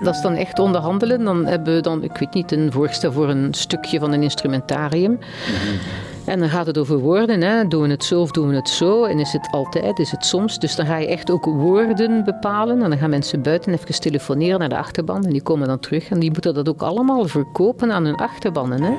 Dat is dan echt onderhandelen. Dan hebben we dan, ik weet niet, een voorstel voor een stukje van een instrumentarium. En dan gaat het over woorden. Hè. Doen we het zo of doen we het zo? En is het altijd, is het soms? Dus dan ga je echt ook woorden bepalen. En dan gaan mensen buiten even telefoneren naar de achterban. En die komen dan terug. En die moeten dat ook allemaal verkopen aan hun achterbannen. Hè.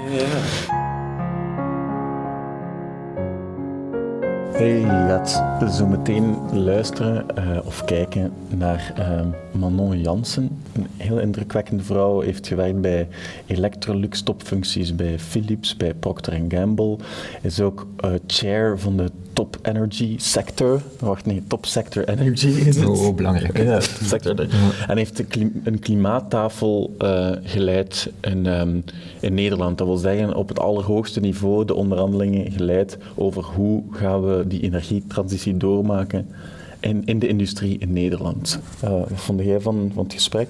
Hey, je gaat zo meteen luisteren uh, of kijken naar uh, Manon Jansen. Een heel indrukwekkende vrouw. Heeft gewerkt bij Electrolux topfuncties bij Philips, bij Procter Gamble. Is ook uh, chair van de top energy sector. Wacht, nee, top sector energy is het. Oh, belangrijk. Ja, sector. En heeft een klimaattafel uh, geleid in, um, in Nederland. Dat wil zeggen, op het allerhoogste niveau de onderhandelingen geleid over hoe gaan we die energietransitie doormaken in, in de industrie in Nederland. Uh, wat vond jij van, van het gesprek?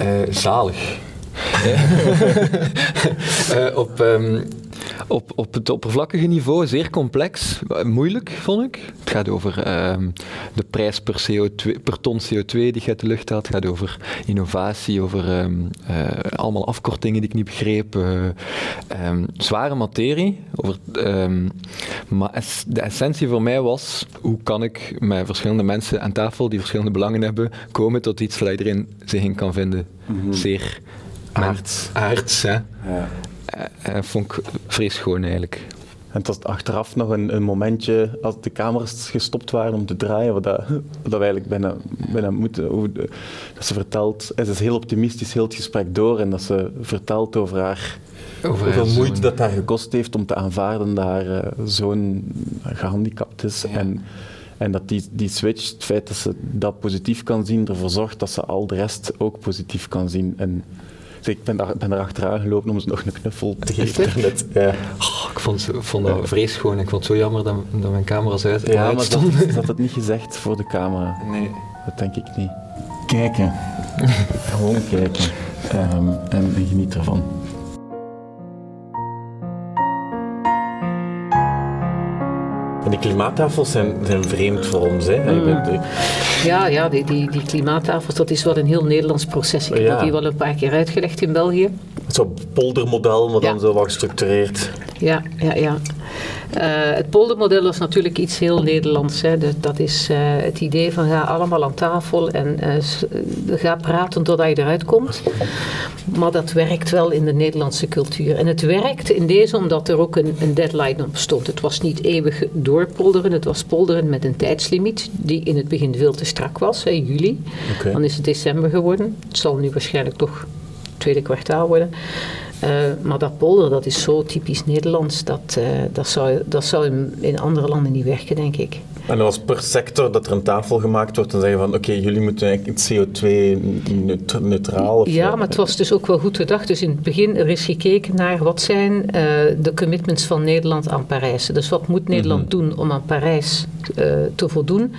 Uh, zalig. op, um, op, op het oppervlakkige niveau zeer complex, moeilijk vond ik. Het gaat over um, de prijs per, CO2, per ton CO2 die je uit de lucht haalt. Het gaat over innovatie, over um, uh, allemaal afkortingen die ik niet begreep. Uh, um, zware materie. Over, maar es, de essentie voor mij was, hoe kan ik met verschillende mensen aan tafel die verschillende belangen hebben, komen tot iets waar iedereen zich in kan vinden. Mm -hmm. Zeer aards. Aards, hè. Ja vond ik vrees gewoon eigenlijk. En het was achteraf nog een, een, momentje, als de camera's gestopt waren om te draaien, wat, dat, wat we eigenlijk bijna, bijna moeten. Hoe, dat ze vertelt, en ze is heel optimistisch heel het gesprek door en dat ze vertelt over haar over hoeveel moeite dat haar gekost heeft om te aanvaarden dat haar uh, zoon gehandicapt is. Ja. En, en dat die, die switch, het feit dat ze dat positief kan zien, ervoor zorgt dat ze al de rest ook positief kan zien. En, dus ik ben, daar, ben er achteraan gelopen om ze nog een knuffel te geven. Net, ja. Oh, ik vond, vond dat vrees gewoon. Ik vond het zo jammer dat, dat mijn camera's uit, ja, maar stonden. Dat, dat het niet gezegd voor de camera. Nee. Dat denk ik niet. Kijken. Gewoon kijken. Um, en, en geniet ervan. En die klimaattafels zijn, zijn vreemd voor ons. Hè? Mm. Ja, ja die, die, die klimaattafels, dat is wel een heel Nederlands proces. Ik heb ja. die wel een paar keer uitgelegd in België. Zo'n poldermodel, maar dan zo wat gestructureerd. Ja, ja, ja. Uh, het poldermodel was natuurlijk iets heel Nederlands. Hè. Dat, dat is uh, het idee van ga allemaal aan tafel en uh, ga praten totdat je eruit komt. Maar dat werkt wel in de Nederlandse cultuur. En het werkt in deze omdat er ook een, een deadline op stond. Het was niet eeuwig doorpolderen, het was polderen met een tijdslimiet die in het begin veel te strak was, hè, juli. Okay. Dan is het december geworden. Het zal nu waarschijnlijk toch tweede kwartaal worden. Uh, maar dat polder, dat is zo typisch Nederlands, dat, uh, dat zou, dat zou in andere landen niet werken, denk ik. En als per sector dat er een tafel gemaakt wordt, dan zeggen van oké, okay, jullie moeten CO2-neutraal. Ja, maar het was dus ook wel goed gedacht. Dus in het begin er is gekeken naar wat zijn uh, de commitments van Nederland aan Parijs. Dus wat moet Nederland mm -hmm. doen om aan Parijs uh, te voldoen?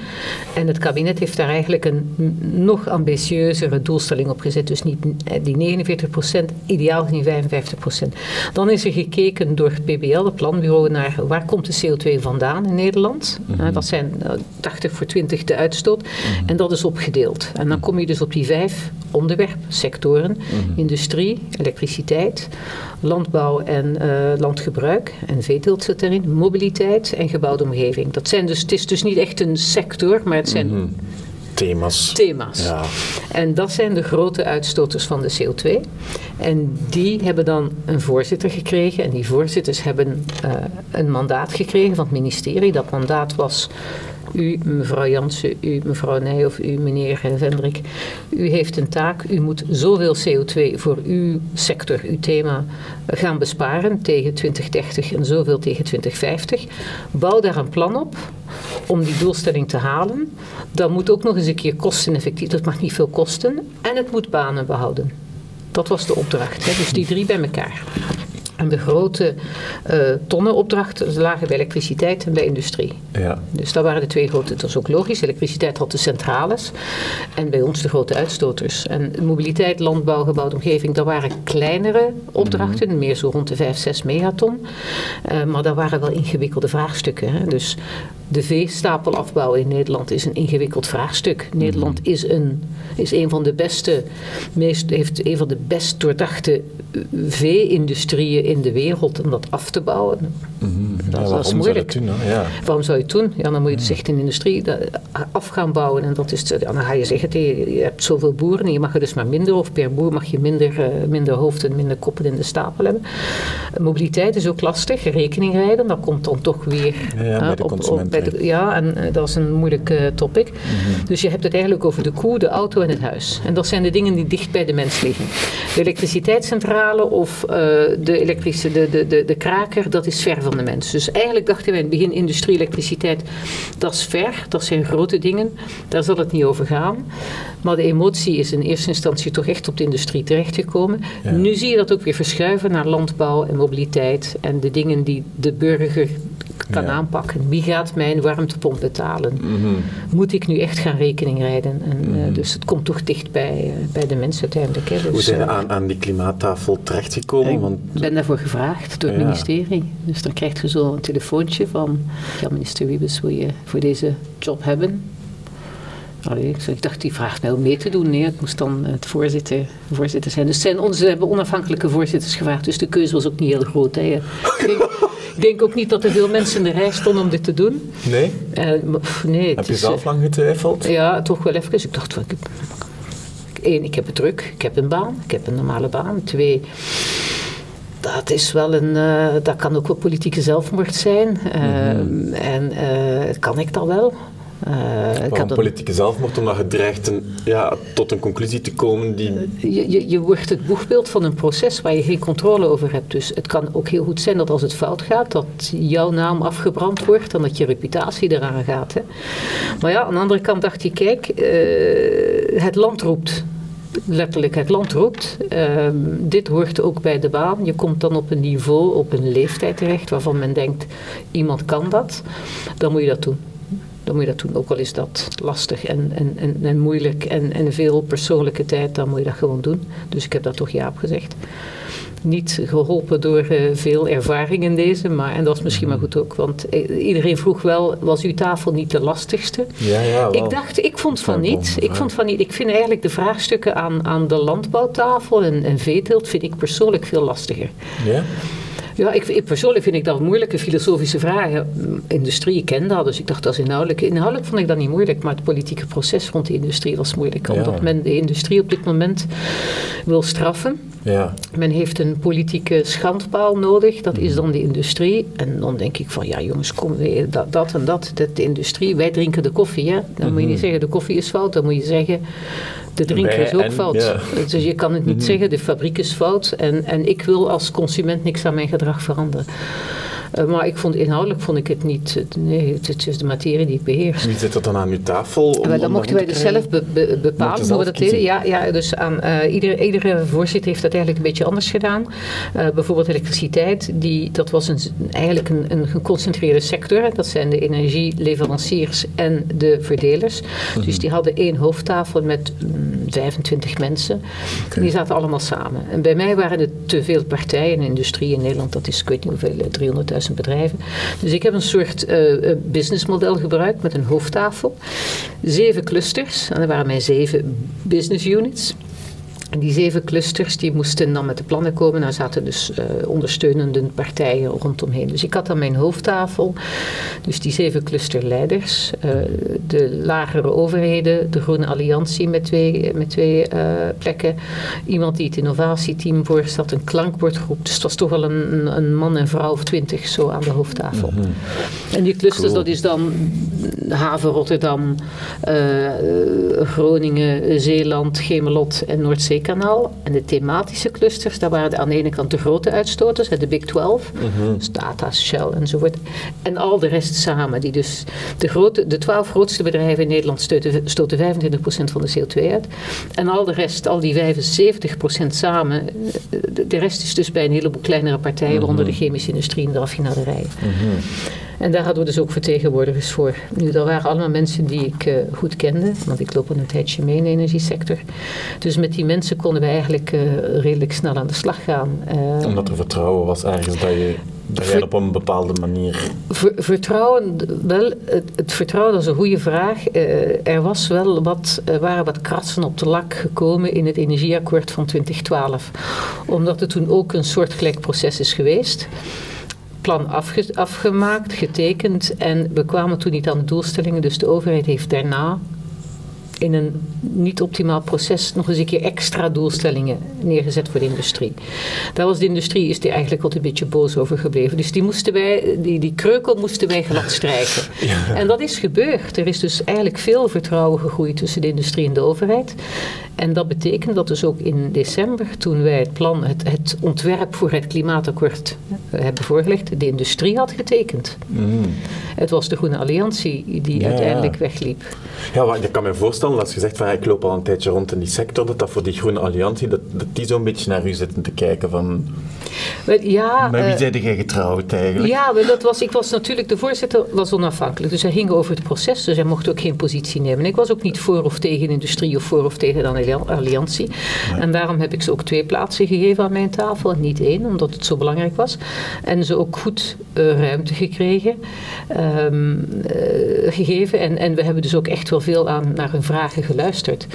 En het kabinet heeft daar eigenlijk een nog ambitieuzere doelstelling op gezet. Dus niet die 49 procent, ideaal gezien 55 procent. Dan is er gekeken door het PBL, het planbureau, naar waar komt de CO2 vandaan in Nederland. Mm -hmm. dat zijn 80 voor 20 de uitstoot. Mm-hmm. En dat is opgedeeld. En dan kom je dus op die vijf onderwerpsectoren. Mm-hmm. Industrie, elektriciteit, landbouw en uh, landgebruik. En veeteelt zit erin. Mobiliteit en gebouwde omgeving. Dat zijn dus, het is dus niet echt een sector, maar het zijn... Mm-hmm. Thema's. Thema's. Ja. En dat zijn de grote uitstoters van de CO2. En die hebben dan een voorzitter gekregen. En die voorzitters hebben uh, een mandaat gekregen van het ministerie. Dat mandaat was u, mevrouw Jansen, u, mevrouw Nijhoff, u, meneer Vendrik, u heeft een taak. U moet zoveel CO2 voor uw sector, uw thema, gaan besparen tegen 2030 en zoveel tegen 2050. Bouw daar een plan op om die doelstelling te halen. Dat moet ook nog eens een keer kosteneffectief, dat mag niet veel kosten. En het moet banen behouden. Dat was de opdracht, hè? dus die drie bij elkaar. En de grote uh, tonnenopdrachten lagen bij elektriciteit en bij industrie. Ja. Dus dat waren de twee grote. Dat is ook logisch. Elektriciteit had de centrales en bij ons de grote uitstoters. En mobiliteit, landbouw, gebouwde omgeving, dat waren kleinere opdrachten, mhm. meer zo rond de 5, 6 megaton. Uh, maar dat waren wel ingewikkelde vraagstukken. Hè. Dus de veestapel afbouwen in Nederland is een ingewikkeld vraagstuk. Nederland mhm. is een, is een van de beste, meest, heeft een van de best doordachte vee-industrieën in de wereld om dat af te bouwen. Mm dat, is moeilijk. Zou doen, ja. Waarom zou je het doen? Ja, dan moet je dus echt in de industrie af gaan bouwen. En dat is, dan ga je zeggen, je hebt zoveel boeren en je mag er dus maar minder, of per boer mag je minder, uh, minder hoofden, minder koppen in de stapel hebben. Mobiliteit is ook lastig, rekening rijden, dat komt dan toch weer ja, bij de op, op, bij de, Ja, en uh, dat is een moeilijk uh, topic. Mhm. Dus je hebt het eigenlijk over de koe, de auto en het huis. En dat zijn de dingen die dicht bij de mens liggen. De elektriciteitscentrale of de elektrische, de, de, de, de kraker, dat is ver van de mens. Dus eigenlijk dachten wij in het begin industrie, elektriciteit, dat is ver, dat zijn grote dingen, daar zal het niet over gaan. Maar de emotie is in eerste instantie toch echt op de industrie terechtgekomen. Nu zie je dat ook weer verschuiven naar landbouw en mobiliteit en de dingen die de burger kan aanpakken. Wie gaat mijn warmtepomp betalen? Mhm. Moet ik nu echt gaan rekening rijden? En, eh, mhm. dus het komt toch dicht bij, uh, bij de mensen uiteindelijk. Hè. Dus, Hoe zijn je eh, aan, aan die klimaattafel terechtgekomen? Ik Want... ben daarvoor gevraagd door het ministerie. Dus dan krijg je zo een telefoontje van... Ja, minister Wiebes, wil je voor deze job hebben? Allee, ik dacht, die vraagt mij om mee te doen. Nee, het moest dan het voorzitter, voorzitter zijn. Dus zijn onze, hebben onafhankelijke voorzitters gevraagd. Dus de keuze was ook niet heel groot. Hè. Ik, denk, ook niet dat er veel mensen in de rij stonden om dit te doen. Nee? Uh, nee heb je zelf uh, lang getwijfeld? Ja, toch wel even. Ik dacht, ik, één, ik heb het druk. Ik heb een baan. Ik heb een normale baan. Twee dat is wel een, uh, dat kan ook wel politieke zelfmoord zijn. Uh, mm -hmm. En uh, kan ik dat wel? Uh, ik had politieke zelfmoord, omdat je dreigt een, ja, tot een conclusie te komen die... Je, je, je wordt het boegbeeld van een proces waar je geen controle over hebt. Dus het kan ook heel goed zijn dat als het fout gaat, dat jouw naam afgebrand wordt en dat je reputatie eraan gaat. Hè. Maar ja, aan de andere kant dacht je, kijk, uh, het land roept letterlijk het land roept. Uh, dit hoort ook bij de baan. Je komt dan op een niveau, op een leeftijd terecht waarvan men denkt, iemand kan dat. Dan moet je dat doen dan moet je dat doen. Ook al is dat lastig en, en, en, en moeilijk en, en veel persoonlijke tijd, dan moet je dat gewoon doen. Dus ik heb dat toch ja op gezegd. Niet geholpen door uh, veel ervaring in deze, maar, en dat is misschien maar goed ook, want eh, iedereen vroeg wel, was uw tafel niet de lastigste? Ja, ja, Ik dacht, ik vond van niet. Ik vond van niet. Ik vind eigenlijk de vraagstukken aan, aan de landbouwtafel en, en veeteelt, vind ik persoonlijk veel lastiger. Ja? Ja, ik, ik, persoonlijk vind ik dat moeilijke filosofische vragen. Industrie, ik ken dat, dus ik dacht dat is inhoudelijk. Inhoudelijk vond ik dat niet moeilijk, maar het politieke proces rond de industrie was moeilijk. Omdat men de industrie op dit moment wil straffen. Ja. Men heeft een politieke schandpaal nodig, dat is dan de industrie. En dan denk ik van, ja jongens, kom, dat, dat en dat, dat de industrie, wij drinken de koffie. Hè? Dan moet je niet mhm. zeggen, de koffie is fout, dan moet je zeggen, de drinker is ook fout. Dus je kan het niet mhm. zeggen, de fabriek is fout en, en ik wil als consument niks aan mijn gedrag veranderen. Uh, maar ik vond, inhoudelijk vond ik het niet. Nee, het, het, is de materie die ik beheers. Wie zit dat dan aan uw tafel? Om, dan mochten wij dus zelf be, be, bepalen hoe we dat deden. Ja, ja, dus aan, uh, iedere, iedere voorzitter heeft dat eigenlijk een beetje anders gedaan. Uh, bijvoorbeeld elektriciteit, die, dat was een, eigenlijk een, een geconcentreerde sector. Dat zijn de energieleveranciers en de verdelers. Mm Dus die hadden één hoofdtafel met mm, 25 mensen. Okay. En die zaten allemaal samen. En bij mij waren er te veel partijen. Industrie in Nederland, dat is ik weet niet hoeveel, 300.000 bedrijven. Dus ik heb een soort uh, businessmodel gebruikt met een hoofdtafel. Zeven clusters, en er waren mijn zeven business units. En die zeven clusters die moesten dan met de plannen komen. Daar zaten dus uh, ondersteunende partijen rondomheen. Dus ik had dan mijn hoofdtafel. Dus die zeven clusterleiders. Uh, de lagere overheden. De Groene Alliantie met twee, met twee uh, plekken. Iemand die het innovatieteam voorstelt. Een klankbordgroep. Dus het was toch wel een, een man en vrouw of twintig zo aan de hoofdtafel. Mm -hmm. En die clusters cool. dat is dan haven Rotterdam, Groningen, Zeeland, Gemelot en Noordzee CO2-kanaal. En de thematische clusters, dat waren aan de ene kant de grote uitstoters, de Big 12, mm Tata, Shell enzovoort. En al de rest samen. Die dus de, grote, de 12 grootste bedrijven in Nederland stoten, stoten 25% van de CO2 uit. En al de rest, al die 75% samen, de rest is dus bij een heleboel kleinere partijen, waaronder de chemische industrie en de raffinaderijen. Mm en daar hadden we dus ook vertegenwoordigers voor. Nu, dat waren allemaal mensen die ik uh, goed kende, want ik loop al een tijdje mee in de energiesector. Dus met die mensen konden we eigenlijk uh, redelijk snel aan de slag gaan. Uh, Omdat er vertrouwen was ergens dat je dat jij op een bepaalde manier. Ver, vertrouwen, wel, het, het, vertrouwen dat is een goede vraag. er was wel wat, waren wat kratsen op de lak gekomen in het energieakkoord van 2012. Omdat het toen ook een soortgelijk proces is geweest plan afgemaakt, getekend en we kwamen toen niet aan de doelstellingen. Dus de overheid heeft daarna in een niet optimaal proces nog eens een keer extra doelstellingen neergezet voor de industrie. Daar was de industrie is die eigenlijk altijd een beetje boos over gebleven. Dus die, moesten wij, die, die kreukel moesten wij glad strijken. En dat is gebeurd. Er is dus eigenlijk veel vertrouwen gegroeid tussen de industrie en de overheid. En dat betekent dat dus ook in december, toen wij het plan, het, het ontwerp voor het klimaatakkoord eh, hebben voorgelegd, de industrie had getekend. Mm. Het was de Groene Alliantie die uiteindelijk wegliep. Ja, maar ik kan me voorstellen, als je zegt van ik loop al een tijdje rond in die sector, dat dat voor die Groene Alliantie, dat, dat die zo'n beetje naar u zitten te kijken van... Ja, maar wie uh, zijn jij getrouwd eigenlijk? Ja, dat was, ik was natuurlijk, de voorzitter was onafhankelijk, dus hij ging over het proces, dus hij mocht ook geen positie nemen. Ik was ook niet voor of tegen industrie of voor of tegen dan alliantie. En daarom heb ik ze ook twee plaatsen gegeven aan mijn tafel. Niet één, omdat het zo belangrijk was. En ze ook goed uh, ruimte gekregen, um, uh, gegeven. En, en we hebben dus ook echt wel veel aan, naar hun vragen geluisterd.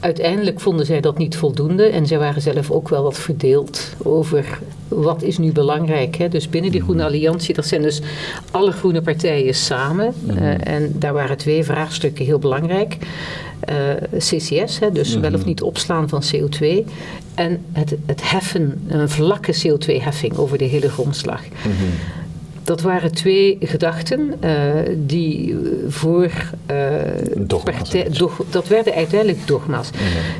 Uiteindelijk vonden zij dat niet voldoende. En zij waren zelf ook wel wat verdeeld over wat is nu belangrijk. Hè? Dus binnen die Groene mm. Alliantie, dat zijn dus alle groene partijen samen. Uh, en daar waren twee vraagstukken heel belangrijk. Uh, CCS, hè, dus wel of mhm. niet opslaan van CO2. En het, het heffen, een vlakke CO2-heffing over de hele grondslag. Mm dat waren twee gedachten uh, die voor uh, partij, dat werden uiteindelijk dogma's.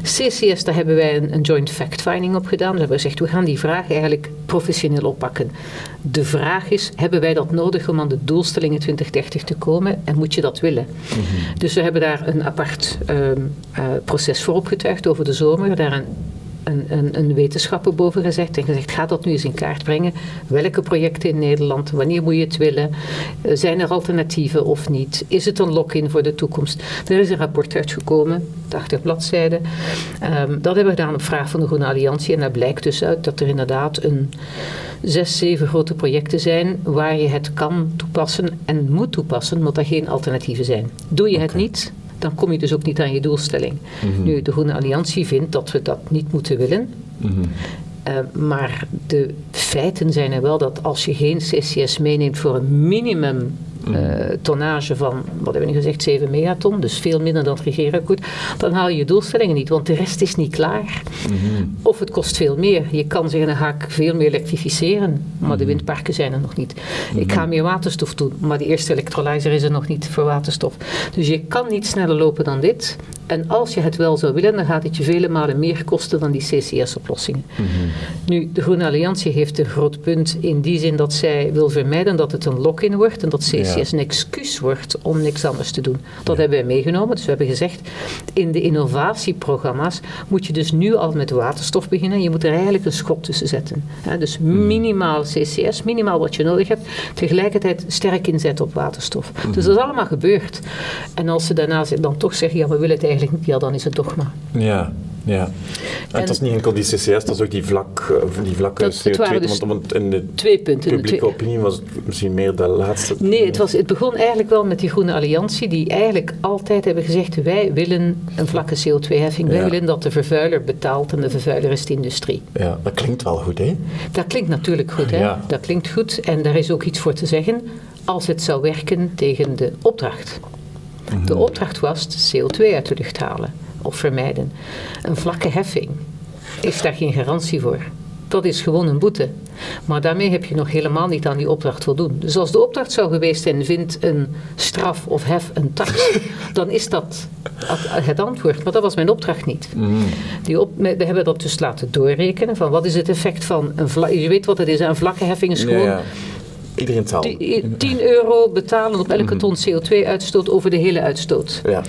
CCS, daar hebben wij een, een joint fact-finding op gedaan. We hebben gezegd, we gaan die vraag eigenlijk professioneel oppakken. De vraag is, hebben wij dat nodig om aan de doelstellingen 2030 te komen en moet je dat willen? Mhm. Dus we hebben daar een apart uh, proces voor opgetuigd over de zomer, daar een een, een, een, wetenschapper boven gezegd en gezegd: ga dat nu eens in kaart brengen. Welke projecten in Nederland? Wanneer moet je het willen? Eh, zijn er alternatieven of niet? Is het een lock-in voor de toekomst? Er is een rapport uitgekomen, 80 bladzijden. Um, dat hebben we gedaan op vraag van de Groene Alliantie. En daar blijkt dus uit dat er inderdaad een zes, zeven grote projecten zijn waar je het kan toepassen en moet toepassen, omdat er geen alternatieven zijn. Doe je het niet, dan kom je dus ook niet aan je doelstelling. Mhm. Nu, de Groene Alliantie vindt dat we dat niet moeten willen. Mhm. Uh, maar de feiten zijn er wel dat als je geen CCS meeneemt voor een minimum uh, tonnage van, wat hebben we nu gezegd, 7 megaton, dus veel minder dan het regeerakkoord, dan haal je je doelstellingen niet, want de rest is niet klaar. Mhm. Of het kost veel meer. Je kan zeggen, dan ga ik veel meer elektrificeren, maar de mhm. windparken zijn er nog niet. Ik ga mhm. meer waterstof doen, maar de eerste elektrolyzer is er nog niet voor waterstof. Dus je kan niet sneller lopen dan dit. En als je het wel zou willen, dan gaat het je vele malen meer kosten dan die CCS-oplossingen. Nu, de Groene Alliantie heeft een groot punt in die zin dat zij wil vermijden dat het een lock-in wordt en dat CCS is een excuus wordt om niks anders te doen. Dat hebben wij meegenomen. Dus we hebben gezegd, in de innovatieprogramma's moet je dus nu al met waterstof beginnen. Je moet er eigenlijk een schop tussen zetten. dus hmm. minimaal CCS, minimaal wat je nodig hebt. Tegelijkertijd sterk inzetten op waterstof. Dus hmm. dat is allemaal gebeurd. En als ze daarna dan toch zeggen, ja we willen het eigenlijk niet, ja dan is het dogma. Ja. Ja, en, het is niet enkel die CCS, dat is ook die vlak, eh, die vlakke CO2, dus want, in de twee punten, publieke twee... opinie was het misschien meer de laatste. Nee, het, was, het begon eigenlijk wel met die Groene Alliantie, die eigenlijk altijd hebben gezegd, wij willen een vlakke CO2-heffing, wij willen dat de vervuiler betaalt en de vervuiler is de industrie. Ja, dat klinkt wel goed, hè? Dat klinkt natuurlijk goed, hè? Ja. Dat klinkt goed en daar is ook iets voor te zeggen, als het zou werken tegen de opdracht. De mhm. opdracht was CO2 uit de lucht halen of vermijden. Een vlakke heffing is daar geen garantie voor. dat is gewoon een boete. Maar daarmee heb je nog helemaal niet aan die opdracht voldoen. Dus als de opdracht zou geweest zijn, vindt een straf of hef een tax, dan is dat het antwoord. Maar dat was mijn opdracht niet. Mm. Die op, we hebben dat dus laten doorrekenen van wat is het effect van een vla- Je weet wat het is, een vlakke heffing is gewoon Ja, ja. Iedereen ti- 10 euro betalen op elke ton CO2-uitstoot over de hele uitstoot. Ja.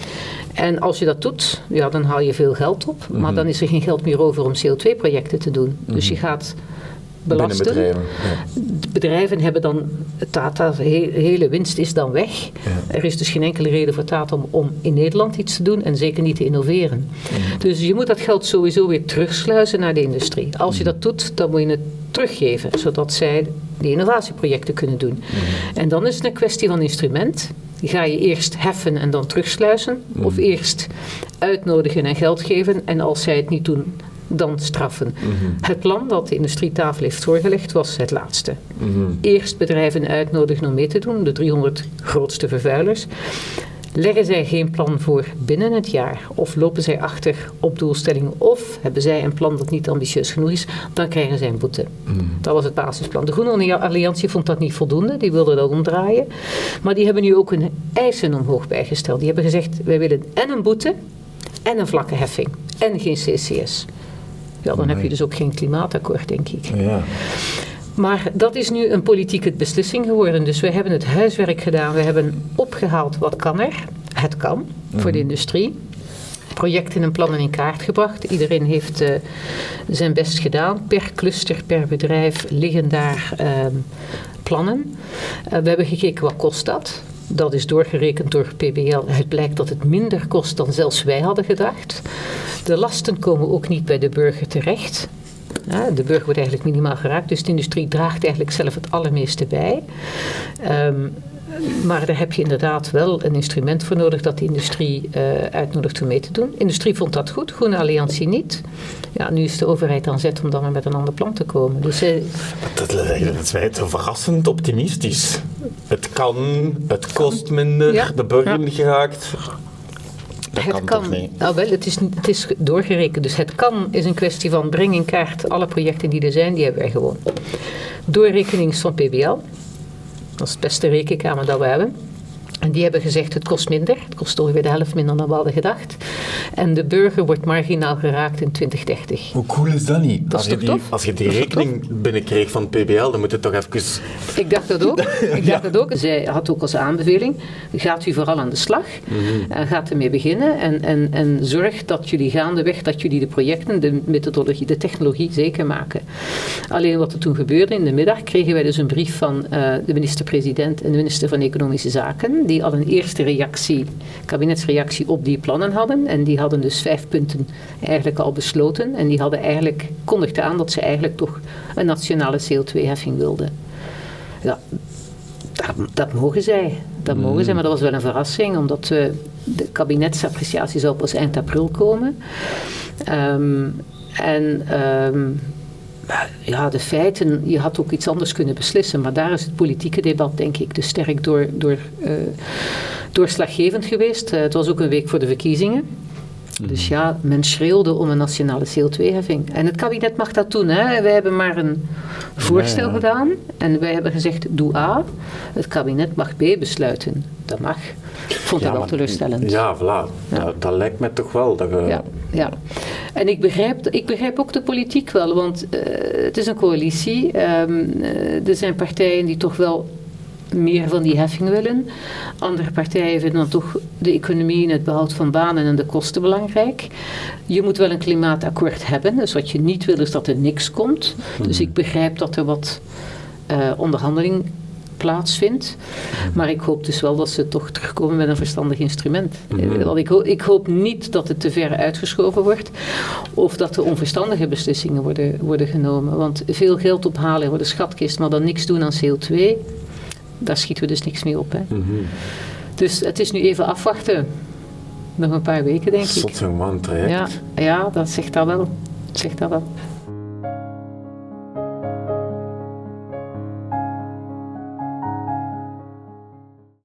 En als je dat doet, ja, dan haal je veel geld op. Maar dan is er geen geld meer over om CO2-projecten te doen. Dus je gaat belasten. bedrijven. Ja. De bedrijven hebben dan, Tata, he- hele winst is dan weg. Er is dus geen enkele reden voor Tata om, om in Nederland iets te doen en zeker niet te innoveren. Dus je moet dat geld sowieso weer terugsluizen naar de industrie. Als je dat doet, dan moet je het teruggeven, zodat zij die innovatieprojecten kunnen doen. En dan is het een kwestie van instrument. Ga je eerst heffen en dan terugsluizen? Of eerst uitnodigen en geld geven en als zij het niet doen, dan straffen. Het plan dat de industrietafel heeft voorgelegd was het laatste. Eerst bedrijven uitnodigen om mee te doen, de 300 grootste vervuilers. Leggen zij geen plan voor binnen het jaar, of lopen zij achter op doelstellingen, of hebben zij een plan dat niet ambitieus genoeg is, dan krijgen zij een boete. Dat was het basisplan. De Groene Alliantie vond dat niet voldoende, die wilde dat omdraaien. Maar die hebben nu ook hun eisen omhoog bijgesteld. Die hebben gezegd, wij willen en een boete, en een vlakke heffing, en geen CCS. Ja, dan heb je dus ook geen klimaatakkoord, denk ik. Ja. Maar dat is nu een politieke beslissing geworden. Dus we hebben het huiswerk gedaan. We hebben opgehaald wat kan er. Het kan voor de industrie. Projecten en plannen in kaart gebracht. Iedereen heeft eh, zijn best gedaan. Per cluster, per bedrijf liggen daar ehm, plannen. Eh, we hebben gekeken wat kost dat. Dat is doorgerekend door PBL. Het blijkt dat het minder kost dan zelfs wij hadden gedacht. De lasten komen ook niet bij de burger terecht. Ja, de burger wordt eigenlijk minimaal geraakt, dus de industrie draagt eigenlijk zelf het allermeeste bij. Ehm, maar daar heb je inderdaad wel een instrument voor nodig dat de industrie eh, uitnodigt om mee te doen. De industrie vond dat goed, Groene Alliantie niet. Ja, nu is de overheid aan zet om dan maar met een ander plan te komen. Dus eh, Dat, dat te verrassend optimistisch. Het kan, het kost minder, Ja. de burger geraakt. Dat het kan, kan, toch niet? nou wel, het is, het is doorgerekend. Dus het kan is een kwestie van breng in kaart alle projecten die er zijn, die hebben wij gewoon. Doorrekening van PBL. Dat is het beste rekenkamer dat we hebben. En die hebben gezegd het kost minder. Het kost ongeveer de helft minder dan we hadden gedacht. En de burger wordt marginaal geraakt in 2030. Hoe cool is dat niet? Dat als, is je toch die, tof? als je die rekening binnenkreeg van PBL, dan moet het toch even... Ik dacht dat ook. Ik dacht dat ook. Zij had ook als aanbeveling, gaat u vooral aan de slag. En gaat ermee beginnen. En, en, en zorg dat jullie gaandeweg, dat jullie de projecten, de methodologie, de technologie zeker maken. Alleen wat er toen gebeurde in de middag, kregen wij dus een brief van eh, de minister-president en de minister van Economische Zaken, die al een eerste reactie, kabinetsreactie op die plannen hadden. En die hadden dus vijf punten eigenlijk al besloten. En die hadden eigenlijk, kondigden aan dat ze eigenlijk toch een nationale CO2-heffing wilden. Ja, dat, dat mogen zij. Dat mogen zij, maar dat was wel een verrassing, omdat eh, de kabinetsappreciatie zou pas eind april komen. Ehm, en ehm, ja, de feiten, je had ook iets anders kunnen beslissen, maar daar is het politieke debat, denk ik, dus sterk door, door, eh, doorslaggevend geweest. Eh, het was ook een week voor de verkiezingen. Dus ja, men schreeuwde om een nationale CO2-heffing. En het kabinet mag dat doen. Hè. Wij hebben maar een voorstel Ja, ja. gedaan. En wij hebben gezegd, doe A. Het kabinet mag B besluiten. Dat mag. Ik vond dat wel teleurstellend. Ja, voilà. Dat, dat lijkt me toch wel. Dat Ja. En ik begrijp, ik begrijp ook de politiek wel, want eh, het is een coalitie. Ehm, eh, er zijn partijen die toch wel meer van die heffing willen. Andere partijen vinden dan toch de economie en het behoud van banen en de kosten belangrijk. Je moet wel een klimaatakkoord hebben. Dus wat je niet wil is dat er niks komt. Dus ik begrijp dat er wat eh, onderhandeling plaatsvindt. Maar ik hoop dus wel dat ze toch terugkomen met een verstandig instrument. Eh, Want ik, ho- ik hoop niet dat het te ver uitgeschoven wordt. Of dat er onverstandige beslissingen worden, worden genomen. Want veel geld ophalen voor de schatkist, maar dan niks doen aan CO2. Daar schieten we dus niks mee op. Hè. Dus het is nu even afwachten. Nog een paar weken, denk ik. Zot zo'n man traject. Ja, ja, dat zegt dat wel. Dat zegt dat wel.